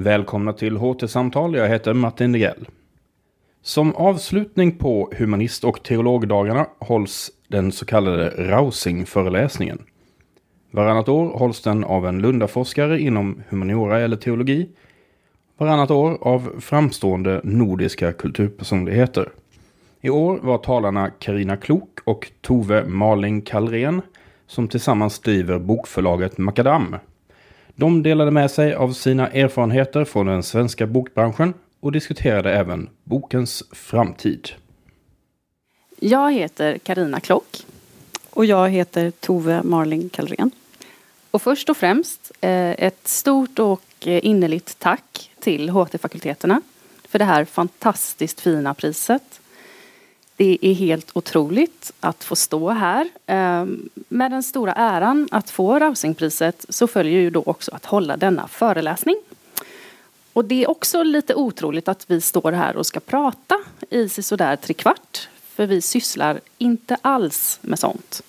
Välkomna till HT-samtal. Jag heter Martin Degrell. Som avslutning på humanist och teologdagarna hålls den så kallade Rausing-föreläsningen. Varannat år hålls den av en Lundaforskare inom humaniora eller teologi. Varannat år av framstående nordiska kulturpersonligheter. I år var talarna Karina Klok och Tove Maling Kallren som tillsammans driver bokförlaget Makadam. De delade med sig av sina erfarenheter från den svenska bokbranschen och diskuterade även bokens framtid. Jag heter Karina Klock. Och jag heter Tove Marling Kallren. Och först och främst eh, ett stort och eh, innerligt tack till HT-fakulteterna för det här fantastiskt fina priset. Det är helt otroligt att få stå här. Ehm, med den stora äran att få Rausingpriset så följer ju då också att hålla denna föreläsning. Och det är också lite otroligt att vi står här och ska prata i sådär trekvart. För vi sysslar inte alls med sånt.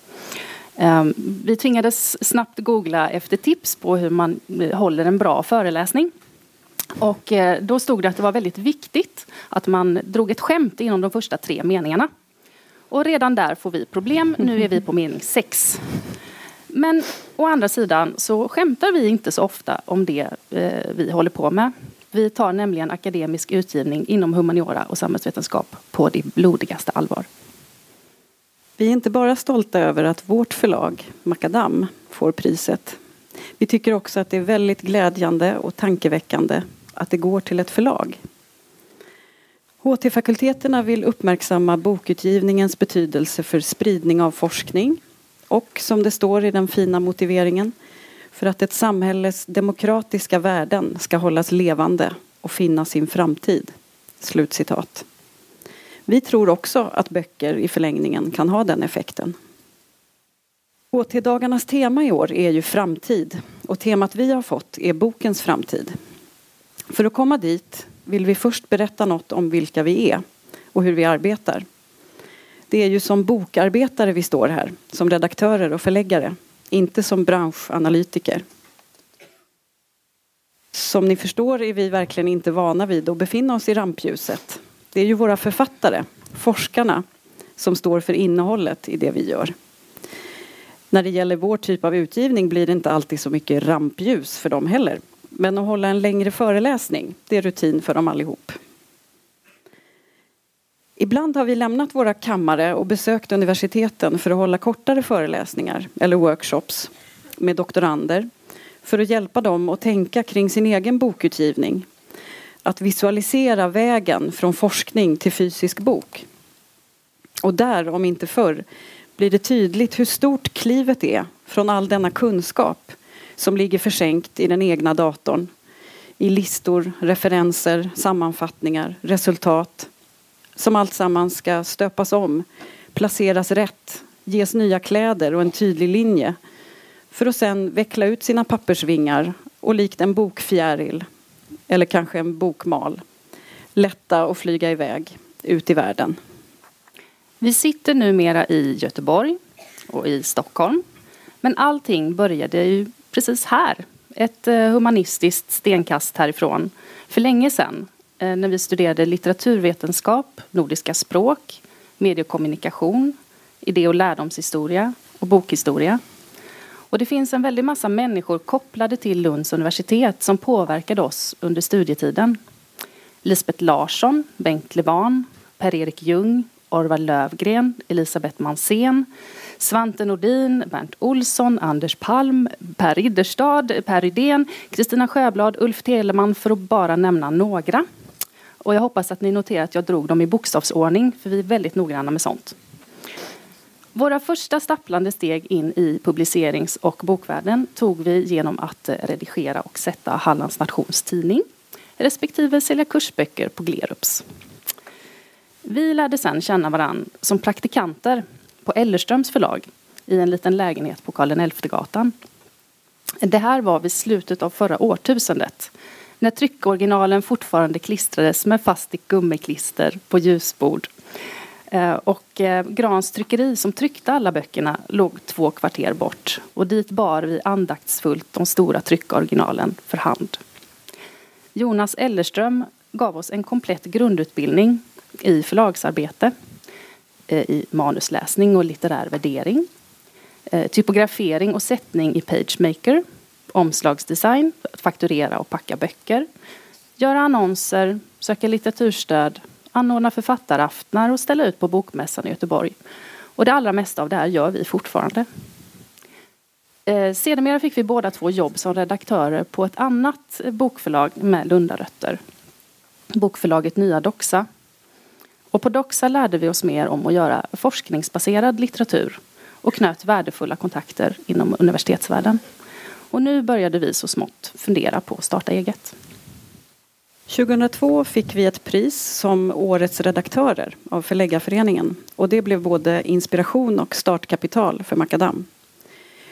Ehm, vi tvingades snabbt googla efter tips på hur man eh, håller en bra föreläsning. Och eh, då stod det att det var väldigt viktigt att man drog ett skämt inom de första tre meningarna. Och redan där får vi problem. Nu är vi på mening sex. Men å andra sidan så skämtar vi inte så ofta om det eh, vi håller på med. Vi tar nämligen akademisk utgivning inom humaniora och samhällsvetenskap på det blodigaste allvar. Vi är inte bara stolta över att vårt förlag, Makadam, får priset. Vi tycker också att det är väldigt glädjande och tankeväckande att det går till ett förlag. HT-fakulteterna vill uppmärksamma bokutgivningens betydelse för spridning av forskning och, som det står i den fina motiveringen, för att ett samhälles demokratiska värden ska hållas levande och finna sin framtid. Slutcitat. Vi tror också att böcker i förlängningen kan ha den effekten. HT-dagarnas tema i år är ju framtid och temat vi har fått är bokens framtid. För att komma dit vill vi först berätta något om vilka vi är och hur vi arbetar. Det är ju som bokarbetare vi står här, som redaktörer och förläggare, inte som branschanalytiker. Som ni förstår är vi verkligen inte vana vid att befinna oss i rampljuset. Det är ju våra författare, forskarna, som står för innehållet i det vi gör. När det gäller vår typ av utgivning blir det inte alltid så mycket rampljus för dem heller. Men att hålla en längre föreläsning, det är rutin för dem allihop. Ibland har vi lämnat våra kammare och besökt universiteten för att hålla kortare föreläsningar eller workshops med doktorander för att hjälpa dem att tänka kring sin egen bokutgivning. Att visualisera vägen från forskning till fysisk bok. Och där, om inte förr, blir det tydligt hur stort klivet är från all denna kunskap som ligger försänkt i den egna datorn. I listor, referenser, sammanfattningar, resultat. Som alltsammans ska stöpas om, placeras rätt, ges nya kläder och en tydlig linje. För att sen veckla ut sina pappersvingar och likt en bokfjäril, eller kanske en bokmal, lätta och flyga iväg ut i världen. Vi sitter numera i Göteborg och i Stockholm. Men allting började ju precis här. Ett eh, humanistiskt stenkast härifrån. För länge sedan eh, när vi studerade litteraturvetenskap, nordiska språk, mediekommunikation, idé och lärdomshistoria och bokhistoria. Och det finns en väldig massa människor kopplade till Lunds universitet som påverkade oss under studietiden. Lisbeth Larsson, Bengt Levan, Per-Erik Ljung, Orvar Lövgren, Elisabeth Mansén, Svante Nordin, Bernt Olsson, Anders Palm, Per Ridderstad, Per Rydén, Kristina Sjöblad, Ulf Teleman för att bara nämna några. Och jag hoppas att ni noterar att jag drog dem i bokstavsordning för vi är väldigt noggranna med sånt. Våra första stapplande steg in i publicerings och bokvärlden tog vi genom att eh, redigera och sätta Hallands Nations tidning respektive sälja kursböcker på Glerups. Vi lärde sedan känna varann som praktikanter på Ellerströms förlag i en liten lägenhet på Karl XI-gatan. Det här var vid slutet av förra årtusendet när tryckoriginalen fortfarande klistrades med fastigt gummiklister på ljusbord. Eh, och eh, Grans tryckeri som tryckte alla böckerna låg två kvarter bort och dit bar vi andaktsfullt de stora tryckoriginalen för hand. Jonas Ellerström gav oss en komplett grundutbildning i förlagsarbete, Eh, i manusläsning och litterär värdering, eh, typografering och sättning i PageMaker, omslagsdesign, fakturera och packa böcker, göra annonser, söka litteraturstöd, anordna författaraftnar och ställa ut på Bokmässan i Göteborg. Och det allra mesta av det här gör vi fortfarande. Eh, sedermera fick vi båda två jobb som redaktörer på ett annat bokförlag med Lundarötter. Bokförlaget Nya Doxa. Och på Doxa lärde vi oss mer om att göra forskningsbaserad litteratur och knöt värdefulla kontakter inom universitetsvärlden. Och nu började vi så smått fundera på att starta eget. 2002 fick vi ett pris som Årets redaktörer av Förläggarföreningen och det blev både inspiration och startkapital för Makadam.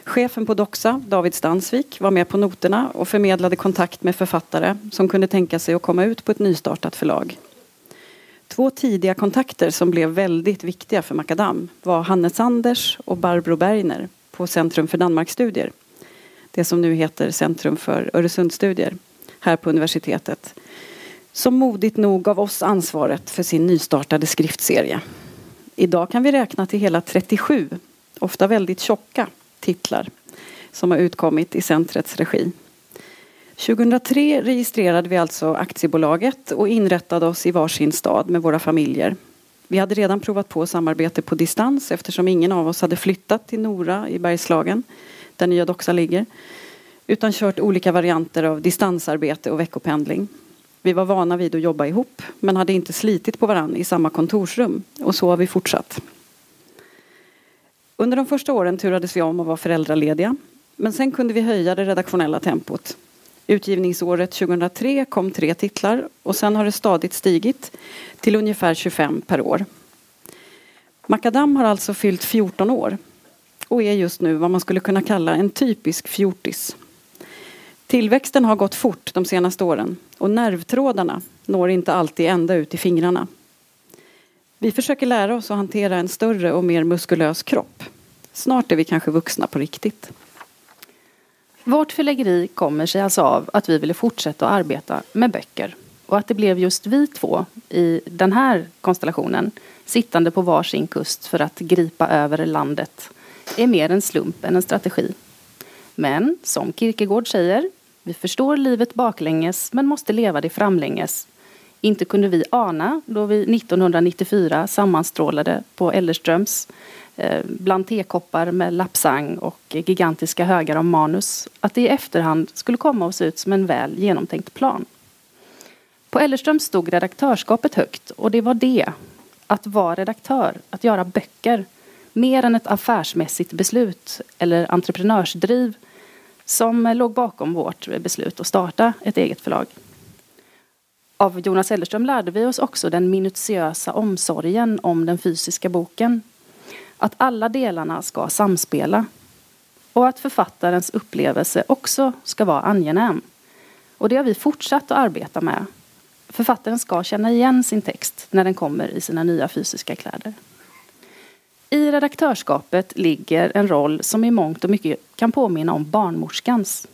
Chefen på Doxa, David Stansvik, var med på noterna och förmedlade kontakt med författare som kunde tänka sig att komma ut på ett nystartat förlag. Två tidiga kontakter som blev väldigt viktiga för Makadam var Hannes-Anders och Barbro Bergner på Centrum för Danmarkstudier Det som nu heter Centrum för Öresundsstudier här på universitetet. Som modigt nog gav oss ansvaret för sin nystartade skriftserie. Idag kan vi räkna till hela 37, ofta väldigt tjocka, titlar som har utkommit i centrets regi. 2003 registrerade vi alltså aktiebolaget och inrättade oss i varsin stad med våra familjer. Vi hade redan provat på samarbete på distans eftersom ingen av oss hade flyttat till Nora i Bergslagen, där Nya Doxa ligger, utan kört olika varianter av distansarbete och veckopendling. Vi var vana vid att jobba ihop men hade inte slitit på varann i samma kontorsrum och så har vi fortsatt. Under de första åren turades vi om att vara föräldralediga. Men sen kunde vi höja det redaktionella tempot. Utgivningsåret 2003 kom tre titlar och sen har det stadigt stigit till ungefär 25 per år. Makadam har alltså fyllt 14 år och är just nu vad man skulle kunna kalla en typisk fjortis. Tillväxten har gått fort de senaste åren och nervtrådarna når inte alltid ända ut i fingrarna. Vi försöker lära oss att hantera en större och mer muskulös kropp. Snart är vi kanske vuxna på riktigt. Vårt förläggeri kommer sig alltså av att vi ville fortsätta att arbeta med böcker. Och att det blev just vi två i den här konstellationen sittande på varsin kust för att gripa över landet är mer en slump än en strategi. Men som Kierkegaard säger, vi förstår livet baklänges men måste leva det framlänges. Inte kunde vi ana då vi 1994 sammanstrålade på Ellerströms. Eh, bland tekoppar med lapsang och gigantiska högar av manus att det i efterhand skulle komma att se ut som en väl genomtänkt plan. På Ellerström stod redaktörskapet högt och det var det, att vara redaktör, att göra böcker, mer än ett affärsmässigt beslut eller entreprenörsdriv som låg bakom vårt beslut att starta ett eget förlag. Av Jonas Ellerström lärde vi oss också den minutiösa omsorgen om den fysiska boken. Att alla delarna ska samspela. Och att författarens upplevelse också ska vara angenäm. Och det har vi fortsatt att arbeta med. Författaren ska känna igen sin text när den kommer i sina nya fysiska kläder. I redaktörskapet ligger en roll som i mångt och mycket kan påminna om barnmorskans.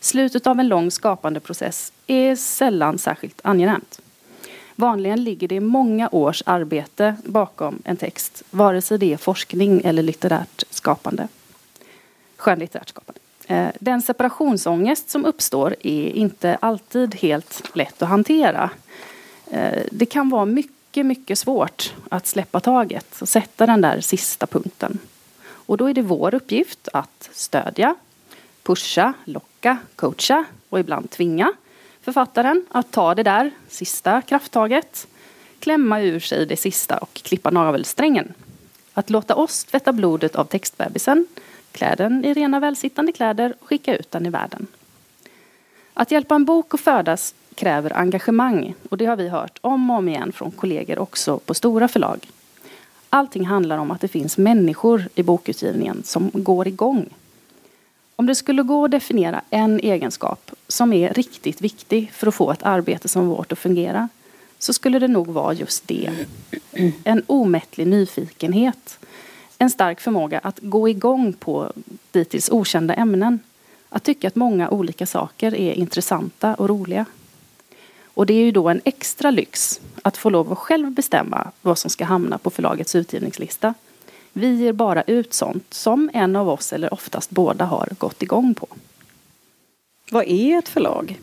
Slutet av en lång skapande process är sällan särskilt angenämt. Vanligen ligger det många års arbete bakom en text, vare sig det är forskning eller litterärt skapande. Skönlitterärt skapande. Eh, den separationsångest som uppstår är inte alltid helt lätt att hantera. Eh, det kan vara mycket, mycket svårt att släppa taget och sätta den där sista punkten. Och då är det vår uppgift att stödja, pusha, locka, coacha och ibland tvinga författaren att ta det där sista krafttaget, klämma ur sig det sista och klippa navelsträngen. Att låta oss tvätta blodet av textbebisen, klä den i rena välsittande kläder och skicka ut den i världen. Att hjälpa en bok att födas kräver engagemang och det har vi hört om och om igen från kollegor också på stora förlag. Allting handlar om att det finns människor i bokutgivningen som går igång om det skulle gå att definiera en egenskap som är riktigt viktig för att få ett arbete som vårt att fungera så skulle det nog vara just det. En omättlig nyfikenhet. En stark förmåga att gå igång på dittills okända ämnen. Att tycka att många olika saker är intressanta och roliga. Och det är ju då en extra lyx att få lov att själv bestämma vad som ska hamna på förlagets utgivningslista. Vi ger bara ut sånt som en av oss, eller oftast båda, har gått igång på. Vad är ett förlag?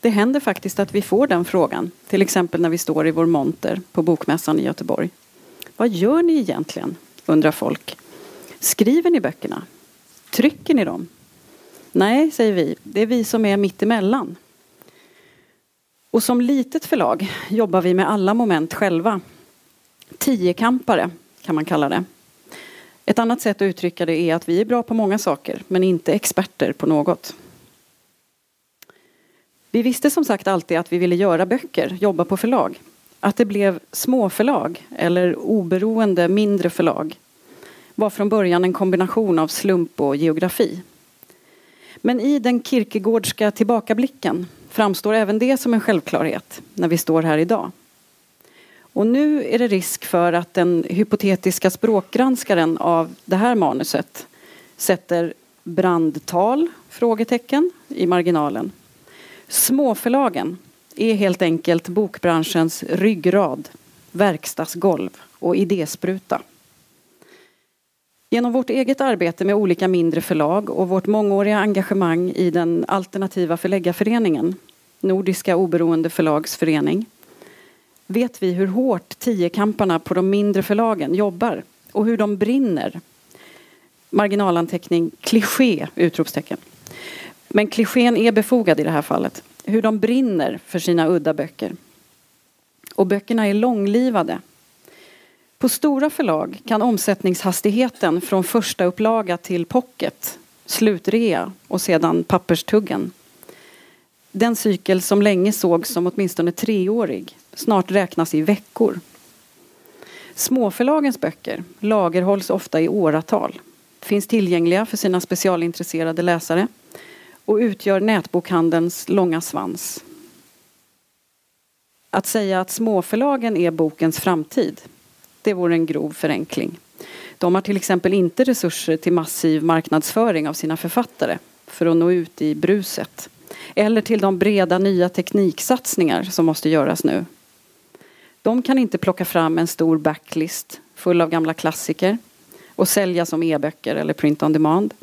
Det händer faktiskt att vi får den frågan, till exempel när vi står i vår monter på Bokmässan i Göteborg. Vad gör ni egentligen? undrar folk. Skriver ni böckerna? Trycker ni dem? Nej, säger vi, det är vi som är mitt emellan. Och som litet förlag jobbar vi med alla moment själva. Tiokampare kan man kalla det. Ett annat sätt att uttrycka det är att vi är bra på många saker men inte experter på något. Vi visste som sagt alltid att vi ville göra böcker, jobba på förlag. Att det blev småförlag eller oberoende mindre förlag var från början en kombination av slump och geografi. Men i den Kierkegaardska tillbakablicken framstår även det som en självklarhet när vi står här idag. Och nu är det risk för att den hypotetiska språkgranskaren av det här manuset sätter brandtal? frågetecken i marginalen. Småförlagen är helt enkelt bokbranschens ryggrad, verkstadsgolv och idéspruta. Genom vårt eget arbete med olika mindre förlag och vårt mångåriga engagemang i den alternativa förläggarföreningen, Nordiska oberoende förlagsförening, vet vi hur hårt tiokamparna på de mindre förlagen jobbar och hur de brinner. Marginalanteckning kliché! Utropstecken. Men klichén är befogad i det här fallet. Hur de brinner för sina udda böcker. Och böckerna är långlivade. På stora förlag kan omsättningshastigheten från första upplaga till pocket, slutrea och sedan papperstuggen. Den cykel som länge sågs som åtminstone treårig snart räknas i veckor. Småförlagens böcker lagerhålls ofta i åratal, finns tillgängliga för sina specialintresserade läsare och utgör nätbokhandelns långa svans. Att säga att småförlagen är bokens framtid, det vore en grov förenkling. De har till exempel inte resurser till massiv marknadsföring av sina författare för att nå ut i bruset. Eller till de breda nya tekniksatsningar som måste göras nu. De kan inte plocka fram en stor backlist full av gamla klassiker och sälja som e-böcker eller print on demand.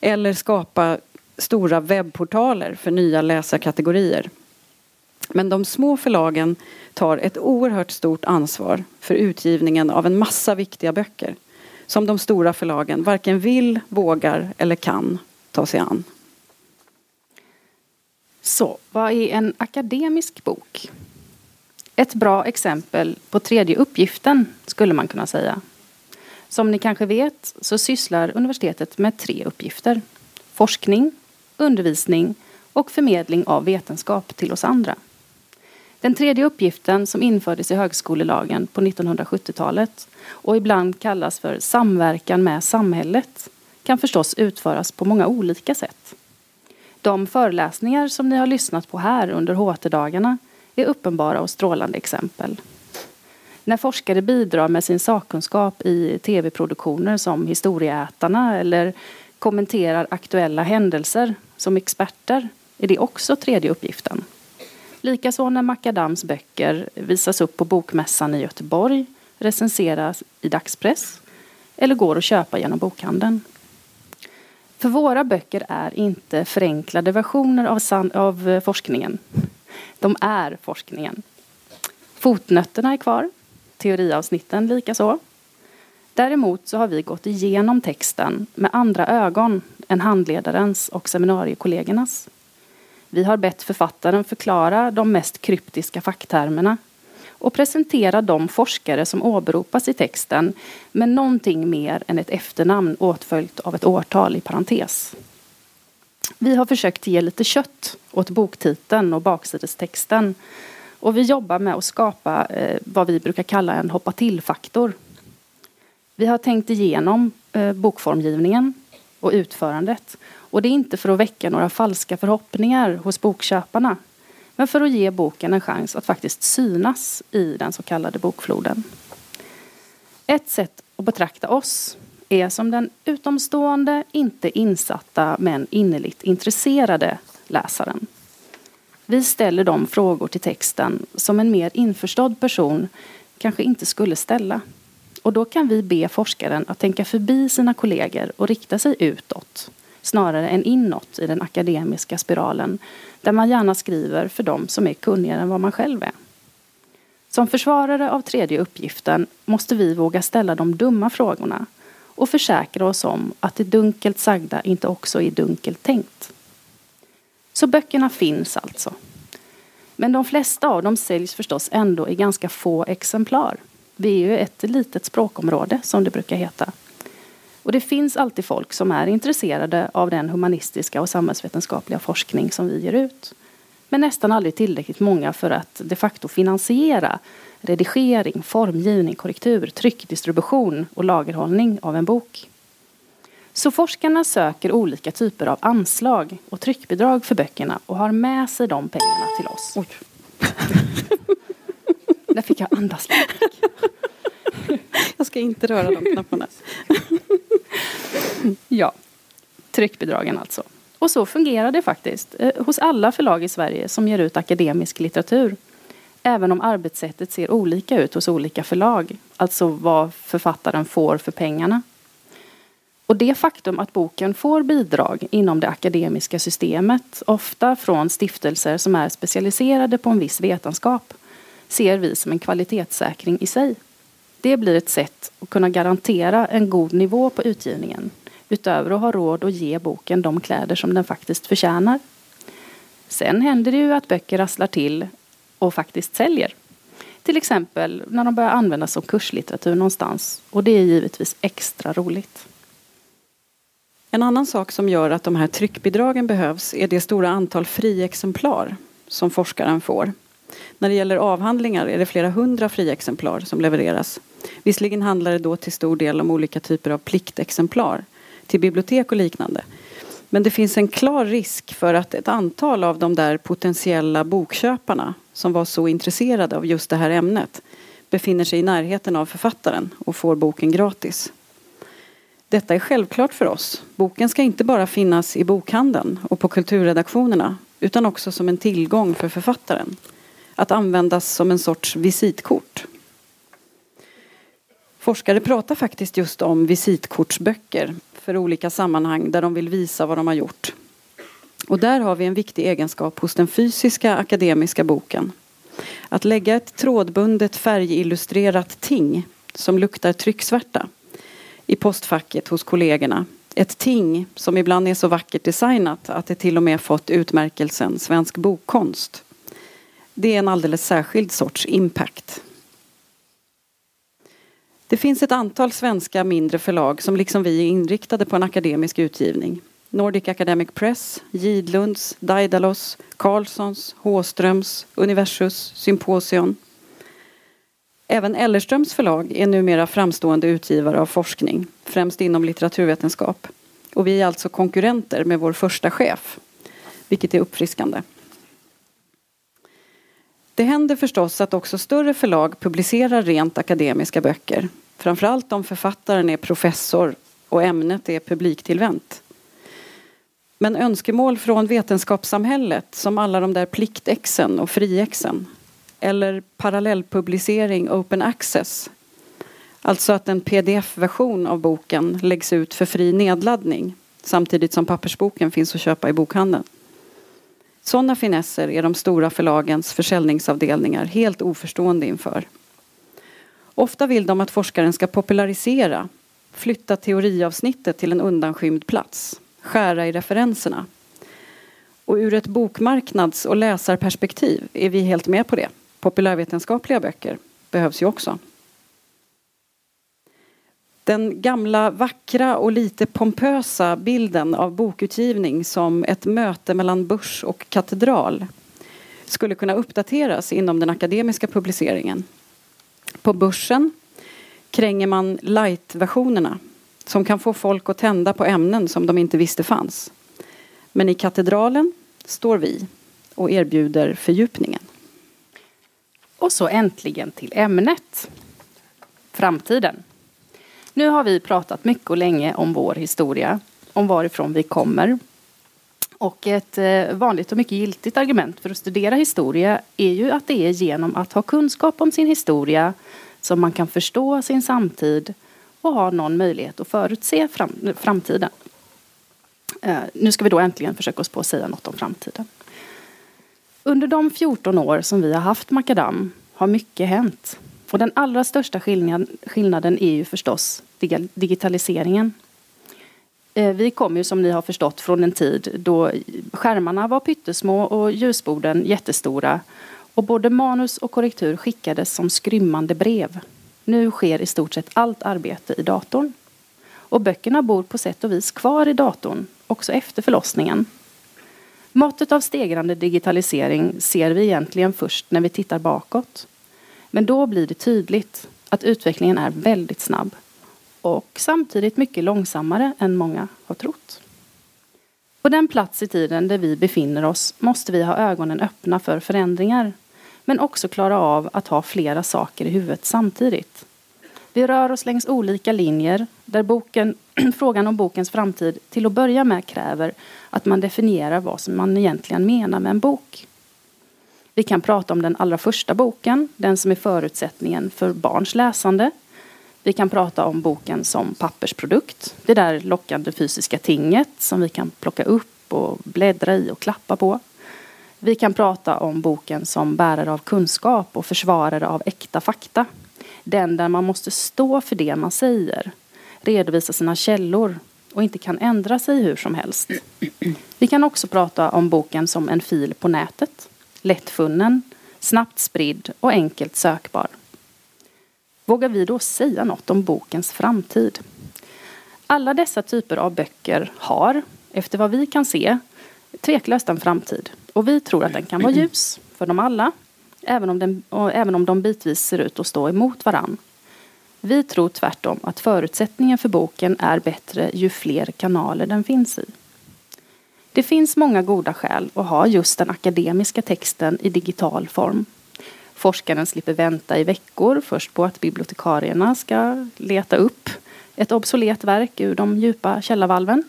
Eller skapa stora webbportaler för nya läsarkategorier. Men de små förlagen tar ett oerhört stort ansvar för utgivningen av en massa viktiga böcker som de stora förlagen varken vill, vågar eller kan ta sig an. Så, vad är en akademisk bok? Ett bra exempel på tredje uppgiften skulle man kunna säga. Som ni kanske vet så sysslar universitetet med tre uppgifter. Forskning, undervisning och förmedling av vetenskap till oss andra. Den tredje uppgiften som infördes i högskolelagen på 1970-talet och ibland kallas för samverkan med samhället kan förstås utföras på många olika sätt. De föreläsningar som ni har lyssnat på här under HT-dagarna är uppenbara och strålande exempel. När forskare bidrar med sin sakkunskap i tv-produktioner som Historieätarna eller kommenterar aktuella händelser som experter är det också tredje uppgiften. Likaså när Macadams böcker visas upp på Bokmässan i Göteborg, recenseras i dagspress eller går att köpa genom bokhandeln. För våra böcker är inte förenklade versioner av, av eh, forskningen. De är forskningen. Fotnötterna är kvar, teoriavsnitten likaså. Däremot så har vi gått igenom texten med andra ögon än handledarens och seminariekollegornas. Vi har bett författaren förklara de mest kryptiska facktermerna och presentera de forskare som åberopas i texten med någonting mer än ett efternamn åtföljt av ett årtal i parentes. Vi har försökt ge lite kött åt boktiteln och baksidestexten och vi jobbar med att skapa eh, vad vi brukar kalla en hoppa till-faktor. Vi har tänkt igenom eh, bokformgivningen och utförandet och det är inte för att väcka några falska förhoppningar hos bokköparna men för att ge boken en chans att faktiskt synas i den så kallade bokfloden. Ett sätt att betrakta oss är som den utomstående, inte insatta men innerligt intresserade läsaren. Vi ställer de frågor till texten som en mer införstådd person kanske inte skulle ställa. Och då kan vi be forskaren att tänka förbi sina kollegor och rikta sig utåt snarare än inåt i den akademiska spiralen där man gärna skriver för dem som är kunnigare än vad man själv är. Som försvarare av tredje uppgiften måste vi våga ställa de dumma frågorna och försäkra oss om att det dunkelt sagda inte också är dunkelt tänkt. Så böckerna finns alltså. Men de flesta av dem säljs förstås ändå i ganska få exemplar. Vi är ju ett litet språkområde som det brukar heta. Och det finns alltid folk som är intresserade av den humanistiska och samhällsvetenskapliga forskning som vi ger ut. Men nästan aldrig tillräckligt många för att de facto finansiera redigering, formgivning, korrektur, tryckdistribution och lagerhållning av en bok. Så forskarna söker olika typer av anslag och tryckbidrag för böckerna och har med sig de pengarna till oss. Oj. Där fick jag andas. Jag ska inte röra de knapparna. ja, tryckbidragen alltså. Och så fungerar det faktiskt eh, hos alla förlag i Sverige som ger ut akademisk litteratur. Även om arbetssättet ser olika ut hos olika förlag, alltså vad författaren får för pengarna. Och det faktum att boken får bidrag inom det akademiska systemet, ofta från stiftelser som är specialiserade på en viss vetenskap, ser vi som en kvalitetssäkring i sig. Det blir ett sätt att kunna garantera en god nivå på utgivningen utöver att ha råd att ge boken de kläder som den faktiskt förtjänar. Sen händer det ju att böcker rasslar till och faktiskt säljer. Till exempel när de börjar användas som kurslitteratur någonstans och det är givetvis extra roligt. En annan sak som gör att de här tryckbidragen behövs är det stora antal friexemplar som forskaren får. När det gäller avhandlingar är det flera hundra friexemplar som levereras. Visserligen handlar det då till stor del om olika typer av pliktexemplar till bibliotek och liknande. Men det finns en klar risk för att ett antal av de där potentiella bokköparna som var så intresserade av just det här ämnet befinner sig i närheten av författaren och får boken gratis. Detta är självklart för oss. Boken ska inte bara finnas i bokhandeln och på kulturredaktionerna utan också som en tillgång för författaren. Att användas som en sorts visitkort. Forskare pratar faktiskt just om visitkortsböcker för olika sammanhang där de vill visa vad de har gjort. Och där har vi en viktig egenskap hos den fysiska akademiska boken. Att lägga ett trådbundet färgillustrerat ting som luktar trycksvärta i postfacket hos kollegorna. Ett ting som ibland är så vackert designat att det till och med fått utmärkelsen Svensk bokkonst. Det är en alldeles särskild sorts impact. Det finns ett antal svenska mindre förlag som liksom vi är inriktade på en akademisk utgivning. Nordic Academic Press, Gidlunds, Daidalos, Carlssons, Håströms, Universus, Symposion. Även Ellerströms förlag är numera framstående utgivare av forskning, främst inom litteraturvetenskap. Och vi är alltså konkurrenter med vår första chef, vilket är uppfriskande. Det händer förstås att också större förlag publicerar rent akademiska böcker. Framförallt om författaren är professor och ämnet är publiktillvänt. Men önskemål från vetenskapssamhället som alla de där pliktexen och friexen eller parallellpublicering open access Alltså att en pdf-version av boken läggs ut för fri nedladdning samtidigt som pappersboken finns att köpa i bokhandeln. Sådana finesser är de stora förlagens försäljningsavdelningar helt oförstående inför. Ofta vill de att forskaren ska popularisera, flytta teoriavsnittet till en undanskymd plats, skära i referenserna. Och ur ett bokmarknads och läsarperspektiv är vi helt med på det. Populärvetenskapliga böcker behövs ju också. Den gamla vackra och lite pompösa bilden av bokutgivning som ett möte mellan börs och katedral skulle kunna uppdateras inom den akademiska publiceringen. På börsen kränger man light-versionerna som kan få folk att tända på ämnen som de inte visste fanns. Men i katedralen står vi och erbjuder fördjupningen. Och så äntligen till ämnet. Framtiden. Nu har vi pratat mycket och länge om vår historia, om varifrån vi kommer. Och ett eh, vanligt och mycket giltigt argument för att studera historia är ju att det är genom att ha kunskap om sin historia som man kan förstå sin samtid och ha någon möjlighet att förutse fram, framtiden. Eh, nu ska vi då äntligen försöka oss på att säga något om framtiden. Under de 14 år som vi har haft Makadam har mycket hänt. Och den allra största skillnaden är ju förstås digitaliseringen. Eh, vi kommer ju som ni har förstått från en tid då skärmarna var pyttesmå och ljusborden jättestora och både manus och korrektur skickades som skrymmande brev. Nu sker i stort sett allt arbete i datorn. Och böckerna bor på sätt och vis kvar i datorn, också efter förlossningen. Måttet av stegrande digitalisering ser vi egentligen först när vi tittar bakåt. Men då blir det tydligt att utvecklingen är väldigt snabb och samtidigt mycket långsammare än många har trott. På den plats i tiden där vi befinner oss måste vi ha ögonen öppna för förändringar men också klara av att ha flera saker i huvudet samtidigt. Vi rör oss längs olika linjer där boken, frågan om bokens framtid till att börja med kräver att man definierar vad som man egentligen menar med en bok. Vi kan prata om den allra första boken, den som är förutsättningen för barns läsande. Vi kan prata om boken som pappersprodukt, det där lockande fysiska tinget som vi kan plocka upp och bläddra i och klappa på. Vi kan prata om boken som bärare av kunskap och försvarare av äkta fakta. Den där man måste stå för det man säger, redovisa sina källor och inte kan ändra sig hur som helst. Vi kan också prata om boken som en fil på nätet. Lättfunnen, snabbt spridd och enkelt sökbar. Vågar vi då säga något om bokens framtid? Alla dessa typer av böcker har, efter vad vi kan se, tveklöst en framtid. Och vi tror att den kan vara ljus för dem alla, även om, den, även om de bitvis ser ut att stå emot varann. Vi tror tvärtom att förutsättningen för boken är bättre ju fler kanaler den finns i. Det finns många goda skäl att ha just den akademiska texten i digital form. Forskaren slipper vänta i veckor först på att bibliotekarierna ska leta upp ett obsolet verk ur de djupa källarvalven.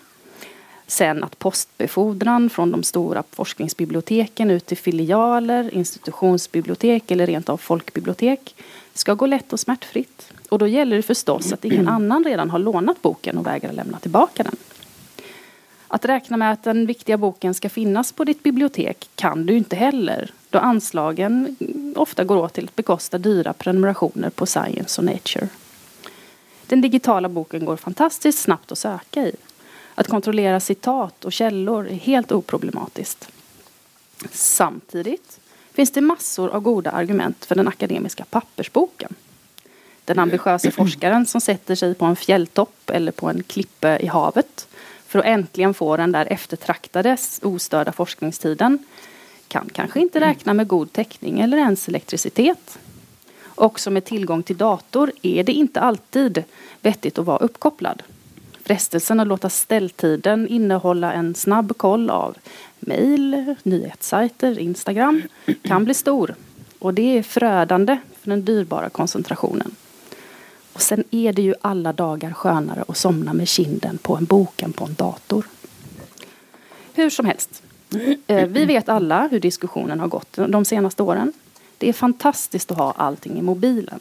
Sen att postbefordran från de stora forskningsbiblioteken ut till filialer, institutionsbibliotek eller rent av folkbibliotek ska gå lätt och smärtfritt. Och då gäller det förstås att ingen annan redan har lånat boken och vägrar lämna tillbaka den. Att räkna med att den viktiga boken ska finnas på ditt bibliotek kan du inte heller då anslagen ofta går åt till att bekosta dyra prenumerationer på Science och Nature. Den digitala boken går fantastiskt snabbt att söka i. Att kontrollera citat och källor är helt oproblematiskt. Samtidigt finns det massor av goda argument för den akademiska pappersboken. Den ambitiösa forskaren som sätter sig på en fjälltopp eller på en klippe i havet för att äntligen få den där eftertraktade ostörda forskningstiden kan kanske inte räkna med god täckning eller ens elektricitet. Också med tillgång till dator är det inte alltid vettigt att vara uppkopplad. Frestelsen att låta ställtiden innehålla en snabb koll av mejl, nyhetssajter, Instagram kan bli stor. Och det är förödande för den dyrbara koncentrationen. Och sen är det ju alla dagar skönare att somna med kinden på en bok än på en dator. Hur som helst. Eh, vi vet alla hur diskussionen har gått de senaste åren. Det är fantastiskt att ha allting i mobilen.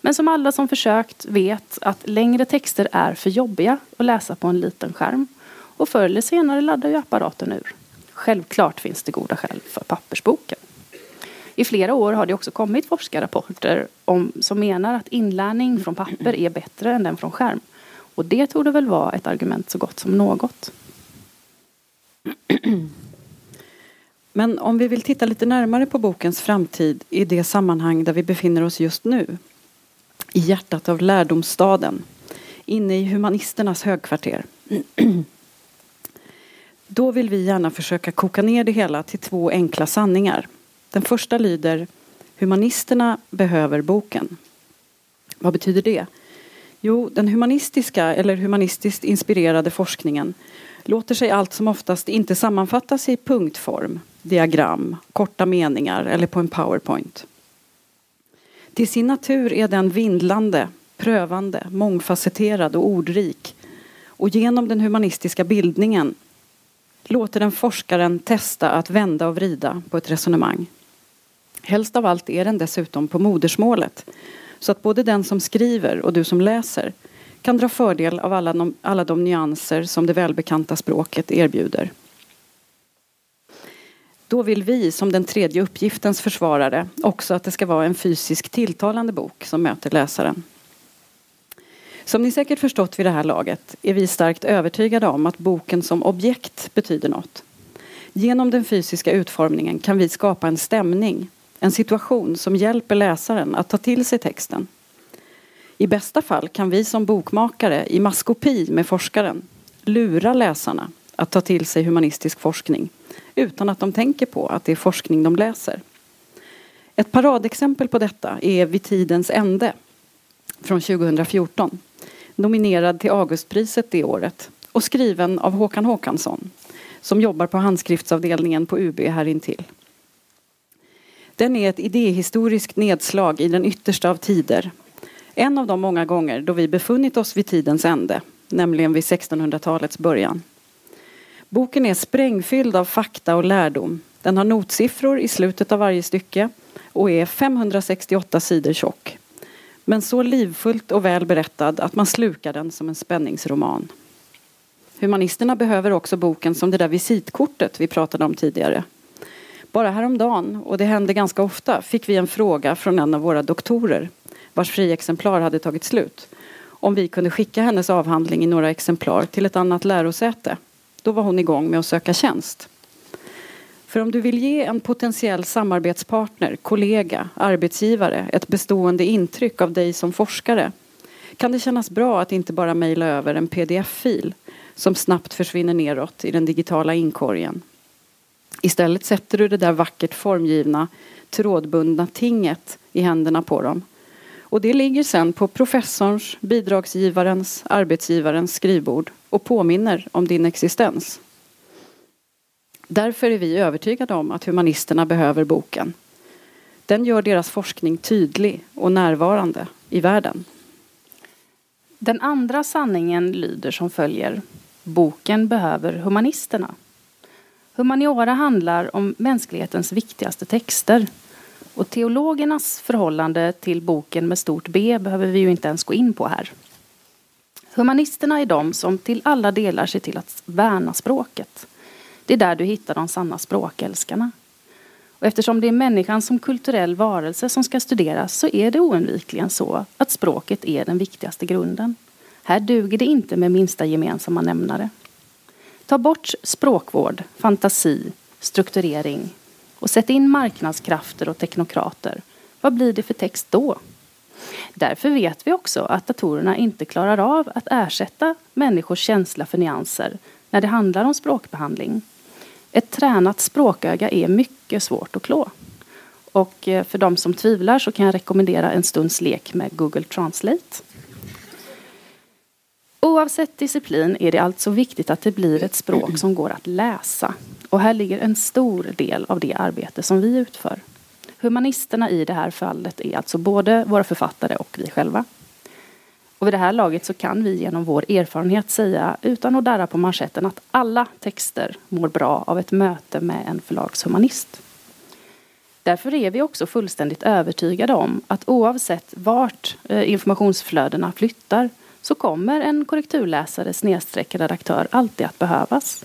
Men som alla som försökt vet att längre texter är för jobbiga att läsa på en liten skärm. Och förr eller senare laddar ju apparaten ur. Självklart finns det goda skäl för pappersboken. I flera år har det också kommit forskarrapporter om, som menar att inlärning från papper är bättre än den från skärm. Och det torde väl vara ett argument så gott som något. Men om vi vill titta lite närmare på bokens framtid i det sammanhang där vi befinner oss just nu. I hjärtat av lärdomsstaden. Inne i humanisternas högkvarter. Då vill vi gärna försöka koka ner det hela till två enkla sanningar. Den första lyder Humanisterna behöver boken. Vad betyder det? Jo, den humanistiska eller humanistiskt inspirerade forskningen låter sig allt som oftast inte sammanfattas i punktform, diagram, korta meningar eller på en powerpoint. Till sin natur är den vindlande, prövande, mångfacetterad och ordrik. Och genom den humanistiska bildningen låter den forskaren testa att vända och vrida på ett resonemang. Helst av allt är den dessutom på modersmålet så att både den som skriver och du som läser kan dra fördel av alla de, alla de nyanser som det välbekanta språket erbjuder. Då vill vi som den tredje uppgiftens försvarare också att det ska vara en fysisk tilltalande bok som möter läsaren. Som ni säkert förstått vid det här laget är vi starkt övertygade om att boken som objekt betyder något. Genom den fysiska utformningen kan vi skapa en stämning, en situation som hjälper läsaren att ta till sig texten. I bästa fall kan vi som bokmakare i maskopi med forskaren lura läsarna att ta till sig humanistisk forskning utan att de tänker på att det är forskning de läser. Ett paradexempel på detta är Vid tidens ände från 2014 nominerad till Augustpriset det året och skriven av Håkan Håkansson som jobbar på handskriftsavdelningen på UB här intill. Den är ett idéhistoriskt nedslag i den yttersta av tider. En av de många gånger då vi befunnit oss vid tidens ände, nämligen vid 1600-talets början. Boken är sprängfylld av fakta och lärdom. Den har notsiffror i slutet av varje stycke och är 568 sidor tjock. Men så livfullt och väl berättad att man slukar den som en spänningsroman. Humanisterna behöver också boken som det där visitkortet vi pratade om tidigare. Bara häromdagen, och det hände ganska ofta, fick vi en fråga från en av våra doktorer vars friexemplar hade tagit slut om vi kunde skicka hennes avhandling i några exemplar till ett annat lärosäte. Då var hon igång med att söka tjänst. För om du vill ge en potentiell samarbetspartner, kollega, arbetsgivare ett bestående intryck av dig som forskare kan det kännas bra att inte bara mejla över en pdf-fil som snabbt försvinner neråt i den digitala inkorgen. Istället sätter du det där vackert formgivna trådbundna tinget i händerna på dem. Och det ligger sen på professorns, bidragsgivarens, arbetsgivarens skrivbord och påminner om din existens. Därför är vi övertygade om att humanisterna behöver boken. Den gör deras forskning tydlig och närvarande i världen. Den andra sanningen lyder som följer. Boken behöver humanisterna. Humaniora handlar om mänsklighetens viktigaste texter. Och teologernas förhållande till boken med stort B behöver vi ju inte ens gå in på här. Humanisterna är de som till alla delar ser till att värna språket. Det är där du hittar de sanna språkälskarna. Och eftersom det är människan som kulturell varelse som ska studeras så är det oundvikligen så att språket är den viktigaste grunden. Här duger det inte med minsta gemensamma nämnare. Ta bort språkvård, fantasi, strukturering och sätt in marknadskrafter och teknokrater. Vad blir det för text då? Därför vet vi också att datorerna inte klarar av att ersätta människors känsla för nyanser när det handlar om språkbehandling. Ett tränat språköga är mycket svårt att klå. Och eh, för de som tvivlar så kan jag rekommendera en stunds lek med Google Translate. Oavsett disciplin är det alltså viktigt att det blir ett språk som går att läsa. Och här ligger en stor del av det arbete som vi utför. Humanisterna i det här fallet är alltså både våra författare och vi själva. Och vid det här laget så kan vi genom vår erfarenhet säga utan att darra på manschetten att alla texter mår bra av ett möte med en förlagshumanist. Därför är vi också fullständigt övertygade om att oavsett vart eh, informationsflödena flyttar så kommer en korrekturläsare snedstreck redaktör alltid att behövas.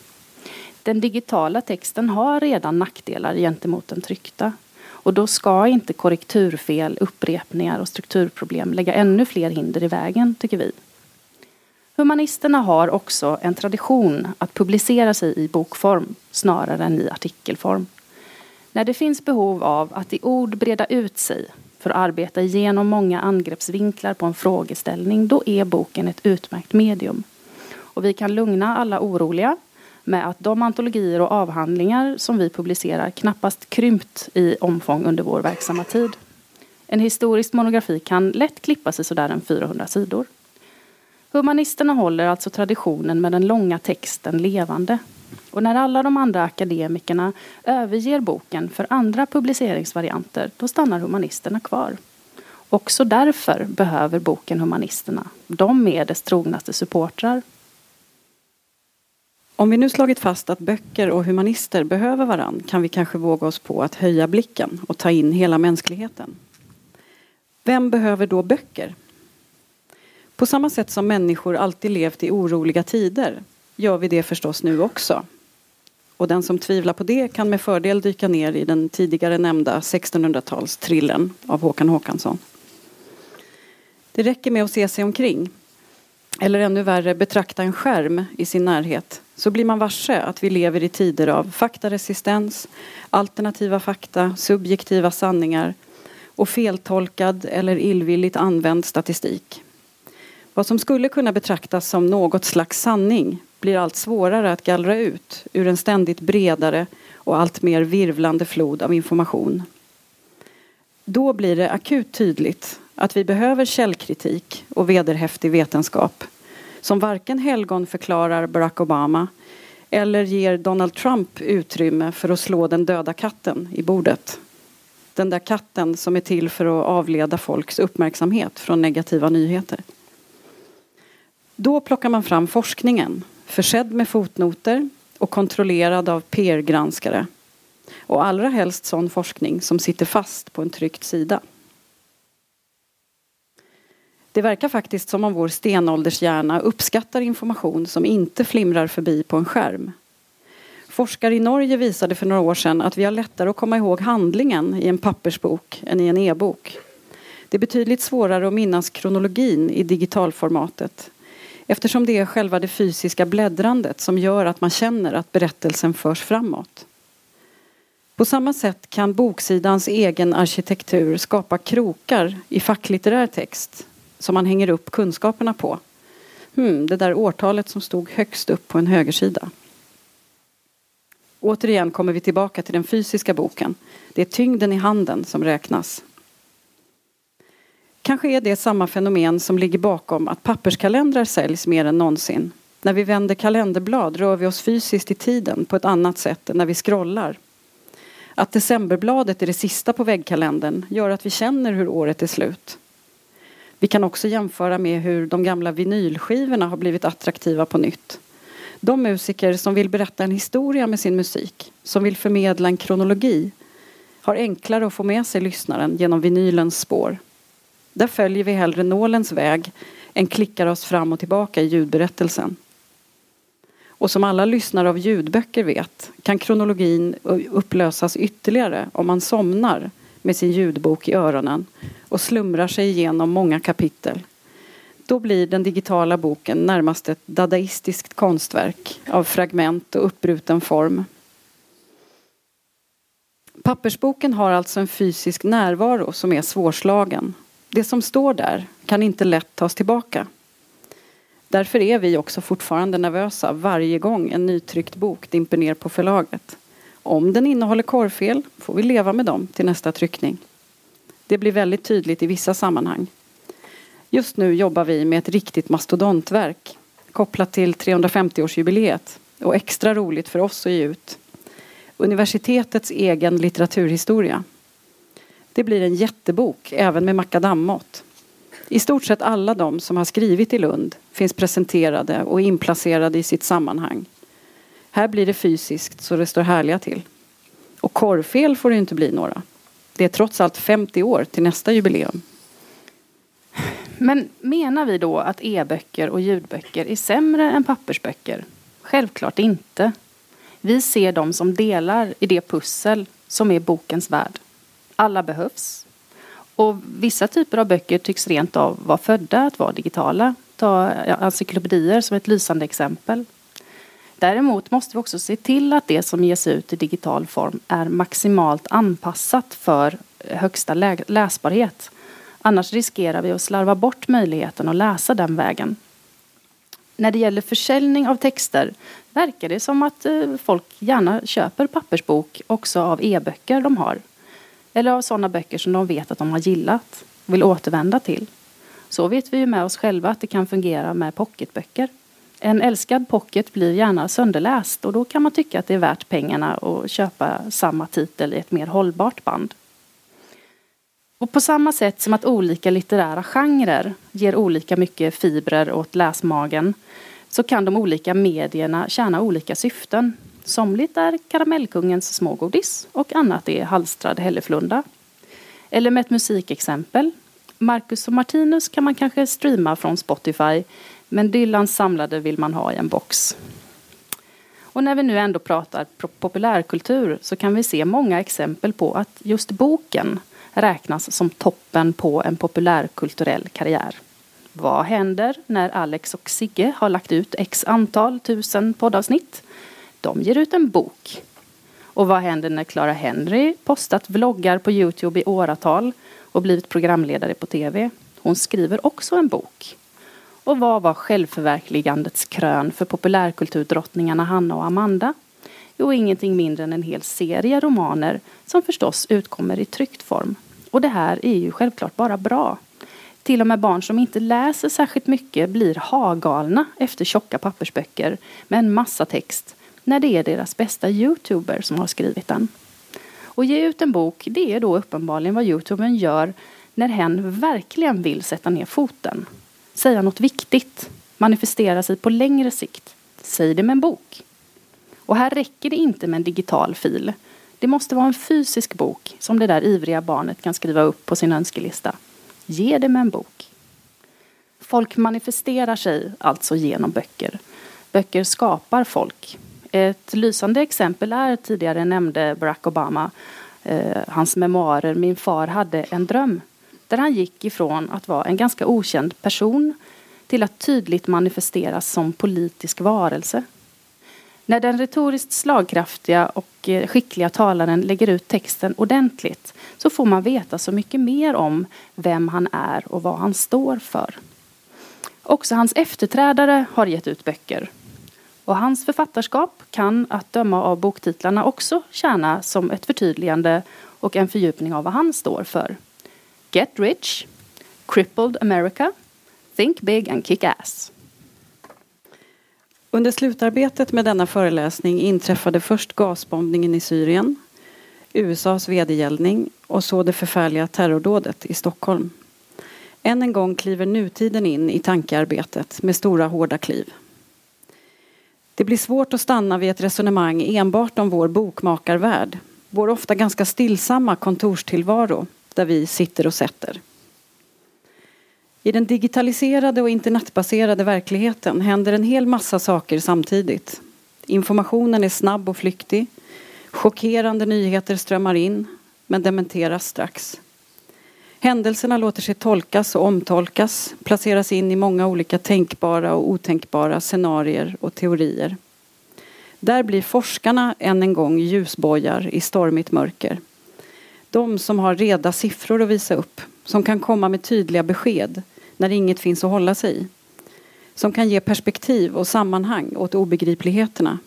Den digitala texten har redan nackdelar gentemot den tryckta. Och då ska inte korrekturfel, upprepningar och strukturproblem lägga ännu fler hinder i vägen, tycker vi. Humanisterna har också en tradition att publicera sig i bokform snarare än i artikelform. När det finns behov av att i ord breda ut sig för att arbeta igenom många angreppsvinklar på en frågeställning, då är boken ett utmärkt medium. Och vi kan lugna alla oroliga med att de antologier och avhandlingar som vi publicerar knappast krympt i omfång under vår verksamma tid. En historisk monografi kan lätt klippa sig sådär en 400 sidor. Humanisterna håller alltså traditionen med den långa texten levande. Och när alla de andra akademikerna överger boken för andra publiceringsvarianter, då stannar humanisterna kvar. Också därför behöver boken humanisterna. De är dess trognaste supportrar. Om vi nu slagit fast att böcker och humanister behöver varann kan vi kanske våga oss på att höja blicken och ta in hela mänskligheten. Vem behöver då böcker? På samma sätt som människor alltid levt i oroliga tider gör vi det förstås nu också. Och den som tvivlar på det kan med fördel dyka ner i den tidigare nämnda 1600-talstrillen av Håkan Håkansson. Det räcker med att se sig omkring. Eller ännu värre, betrakta en skärm i sin närhet. Så blir man varse att vi lever i tider av faktaresistens, alternativa fakta, subjektiva sanningar och feltolkad eller illvilligt använd statistik. Vad som skulle kunna betraktas som något slags sanning blir allt svårare att gallra ut ur en ständigt bredare och allt mer virvlande flod av information. Då blir det akut tydligt att vi behöver källkritik och vederhäftig vetenskap som varken helgonförklarar Barack Obama eller ger Donald Trump utrymme för att slå den döda katten i bordet. Den där katten som är till för att avleda folks uppmärksamhet från negativa nyheter. Då plockar man fram forskningen, försedd med fotnoter och kontrollerad av peer-granskare Och allra helst sån forskning som sitter fast på en tryckt sida. Det verkar faktiskt som om vår stenåldershjärna uppskattar information som inte flimrar förbi på en skärm. Forskare i Norge visade för några år sedan att vi har lättare att komma ihåg handlingen i en pappersbok än i en e-bok. Det är betydligt svårare att minnas kronologin i digitalformatet eftersom det är själva det fysiska bläddrandet som gör att man känner att berättelsen förs framåt. På samma sätt kan boksidans egen arkitektur skapa krokar i facklitterär text som man hänger upp kunskaperna på. Hmm, det där årtalet som stod högst upp på en högersida. Återigen kommer vi tillbaka till den fysiska boken. Det är tyngden i handen som räknas. Kanske är det samma fenomen som ligger bakom att papperskalendrar säljs mer än någonsin. När vi vänder kalenderblad rör vi oss fysiskt i tiden på ett annat sätt än när vi scrollar. Att decemberbladet är det sista på väggkalendern gör att vi känner hur året är slut. Vi kan också jämföra med hur de gamla vinylskivorna har blivit attraktiva på nytt. De musiker som vill berätta en historia med sin musik, som vill förmedla en kronologi, har enklare att få med sig lyssnaren genom vinylens spår. Där följer vi hellre nålens väg än klickar oss fram och tillbaka i ljudberättelsen. Och som alla lyssnare av ljudböcker vet kan kronologin upplösas ytterligare om man somnar med sin ljudbok i öronen och slumrar sig igenom många kapitel. Då blir den digitala boken närmast ett dadaistiskt konstverk av fragment och uppbruten form. Pappersboken har alltså en fysisk närvaro som är svårslagen. Det som står där kan inte lätt tas tillbaka. Därför är vi också fortfarande nervösa varje gång en nytryckt bok dimper ner på förlaget. Om den innehåller korrfel får vi leva med dem till nästa tryckning. Det blir väldigt tydligt i vissa sammanhang. Just nu jobbar vi med ett riktigt mastodontverk kopplat till 350-årsjubileet och extra roligt för oss att ge ut. Universitetets egen litteraturhistoria. Det blir en jättebok även med makadammått. I stort sett alla de som har skrivit i Lund finns presenterade och inplacerade i sitt sammanhang. Här blir det fysiskt så det står härliga till. Och korrfel får det inte bli några. Det är trots allt 50 år till nästa jubileum. Men menar vi då att e-böcker och ljudböcker är sämre än pappersböcker? Självklart inte. Vi ser dem som delar i det pussel som är bokens värld. Alla behövs. Och vissa typer av böcker tycks rent av vara födda att vara digitala. Ta encyklopedier som ett lysande exempel. Däremot måste vi också se till att det som ges ut i digital form är maximalt anpassat för högsta läsbarhet. Annars riskerar vi att slarva bort möjligheten att läsa den vägen. När det gäller försäljning av texter verkar det som att eh, folk gärna köper pappersbok också av e-böcker de har. Eller av sådana böcker som de vet att de har gillat och vill återvända till. Så vet vi ju med oss själva att det kan fungera med pocketböcker. En älskad pocket blir gärna sönderläst och då kan man tycka att det är värt pengarna att köpa samma titel i ett mer hållbart band. Och på samma sätt som att olika litterära genrer ger olika mycket fibrer åt läsmagen så kan de olika medierna tjäna olika syften. Somligt är karamellkungens smågodis och annat är halstrad hälleflunda. Eller med ett musikexempel. Marcus och Martinus kan man kanske streama från Spotify men Dylans samlade vill man ha i en box. Och när vi nu ändå pratar populärkultur så kan vi se många exempel på att just boken räknas som toppen på en populärkulturell karriär. Vad händer när Alex och Sigge har lagt ut x antal tusen poddavsnitt? De ger ut en bok. Och vad händer när Clara Henry postat vloggar på Youtube i åratal och blivit programledare på TV? Hon skriver också en bok. Och vad var självförverkligandets krön för populärkulturdrottningarna Hanna och Amanda? Jo, ingenting mindre än en hel serie romaner som förstås utkommer i tryckt form. Och det här är ju självklart bara bra. Till och med barn som inte läser särskilt mycket blir hagalna efter tjocka pappersböcker med en massa text när det är deras bästa youtuber som har skrivit den. Och ge ut en bok, det är då uppenbarligen vad youtubern gör när hen verkligen vill sätta ner foten. Säga något viktigt, manifestera sig på längre sikt. Säg det med en bok. Och här räcker det inte med en digital fil. Det måste vara en fysisk bok som det där ivriga barnet kan skriva upp på sin önskelista. Ge det med en bok. Folk manifesterar sig alltså genom böcker. Böcker skapar folk. Ett lysande exempel är tidigare nämnde Barack Obama, eh, hans memoarer Min far hade en dröm. Där han gick ifrån att vara en ganska okänd person till att tydligt manifesteras som politisk varelse. När den retoriskt slagkraftiga och eh, skickliga talaren lägger ut texten ordentligt så får man veta så mycket mer om vem han är och vad han står för. Också hans efterträdare har gett ut böcker. Och hans författarskap kan, att döma av boktitlarna, också tjäna som ett förtydligande och en fördjupning av vad han står för. Get Rich, Crippled America, Think Big and Kick Ass. Under slutarbetet med denna föreläsning inträffade först gasbombningen i Syrien, USAs vedergällning och så det förfärliga terrordådet i Stockholm. Än en gång kliver nutiden in i tankearbetet med stora hårda kliv. Det blir svårt att stanna vid ett resonemang enbart om vår bokmakarvärld, vår ofta ganska stillsamma kontorstillvaro där vi sitter och sätter. I den digitaliserade och internetbaserade verkligheten händer en hel massa saker samtidigt. Informationen är snabb och flyktig. Chockerande nyheter strömmar in, men dementeras strax. Händelserna låter sig tolkas och omtolkas, placeras in i många olika tänkbara och otänkbara scenarier och teorier. Där blir forskarna än en gång ljusbojar i stormigt mörker. De som har reda siffror att visa upp, som kan komma med tydliga besked när inget finns att hålla sig i. Som kan ge perspektiv och sammanhang åt obegripligheterna.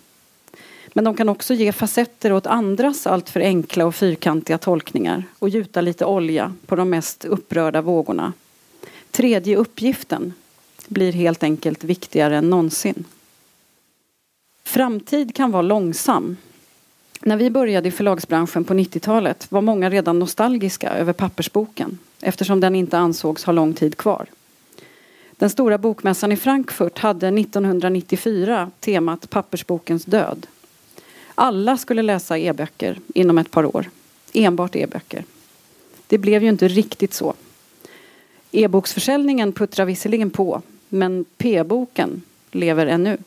Men de kan också ge facetter åt andras alltför enkla och fyrkantiga tolkningar och gjuta lite olja på de mest upprörda vågorna. Tredje uppgiften blir helt enkelt viktigare än någonsin. Framtid kan vara långsam. När vi började i förlagsbranschen på 90-talet var många redan nostalgiska över pappersboken eftersom den inte ansågs ha lång tid kvar. Den stora bokmässan i Frankfurt hade 1994 temat Pappersbokens död. Alla skulle läsa e-böcker inom ett par år. Enbart e-böcker. Det blev ju inte riktigt så. E-boksförsäljningen puttrar visserligen på, men p-boken lever ännu.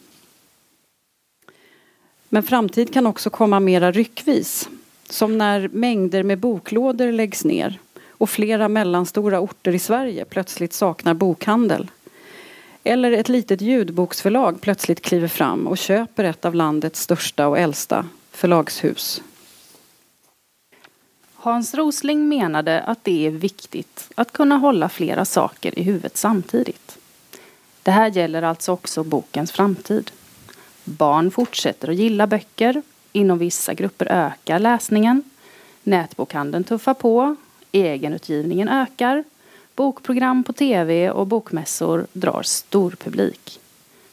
Men framtid kan också komma mera ryckvis. Som när mängder med boklådor läggs ner och flera mellanstora orter i Sverige plötsligt saknar bokhandel. Eller ett litet ljudboksförlag plötsligt kliver fram och köper ett av landets största och äldsta förlagshus. Hans Rosling menade att det är viktigt att kunna hålla flera saker i huvudet samtidigt. Det här gäller alltså också bokens framtid. Barn fortsätter att gilla böcker. Inom vissa grupper ökar läsningen. Nätbokhandeln tuffar på. Egenutgivningen ökar. Bokprogram på tv och bokmässor drar stor publik.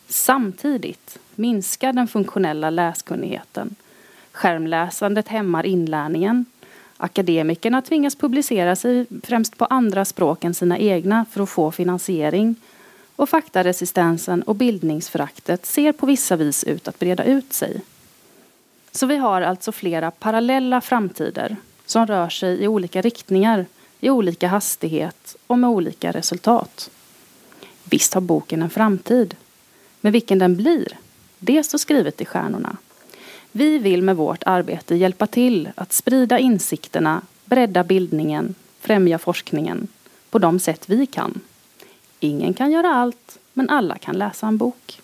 Samtidigt minskar den funktionella läskunnigheten. Skärmläsandet hämmar inlärningen. Akademikerna tvingas publicera sig främst på andra språk än sina egna för att få finansiering. Och faktaresistensen och bildningsföraktet ser på vissa vis ut att breda ut sig. Så vi har alltså flera parallella framtider som rör sig i olika riktningar, i olika hastighet och med olika resultat. Visst har boken en framtid, men vilken den blir, det står skrivet i stjärnorna. Vi vill med vårt arbete hjälpa till att sprida insikterna, bredda bildningen, främja forskningen på de sätt vi kan. Ingen kan göra allt, men alla kan läsa en bok.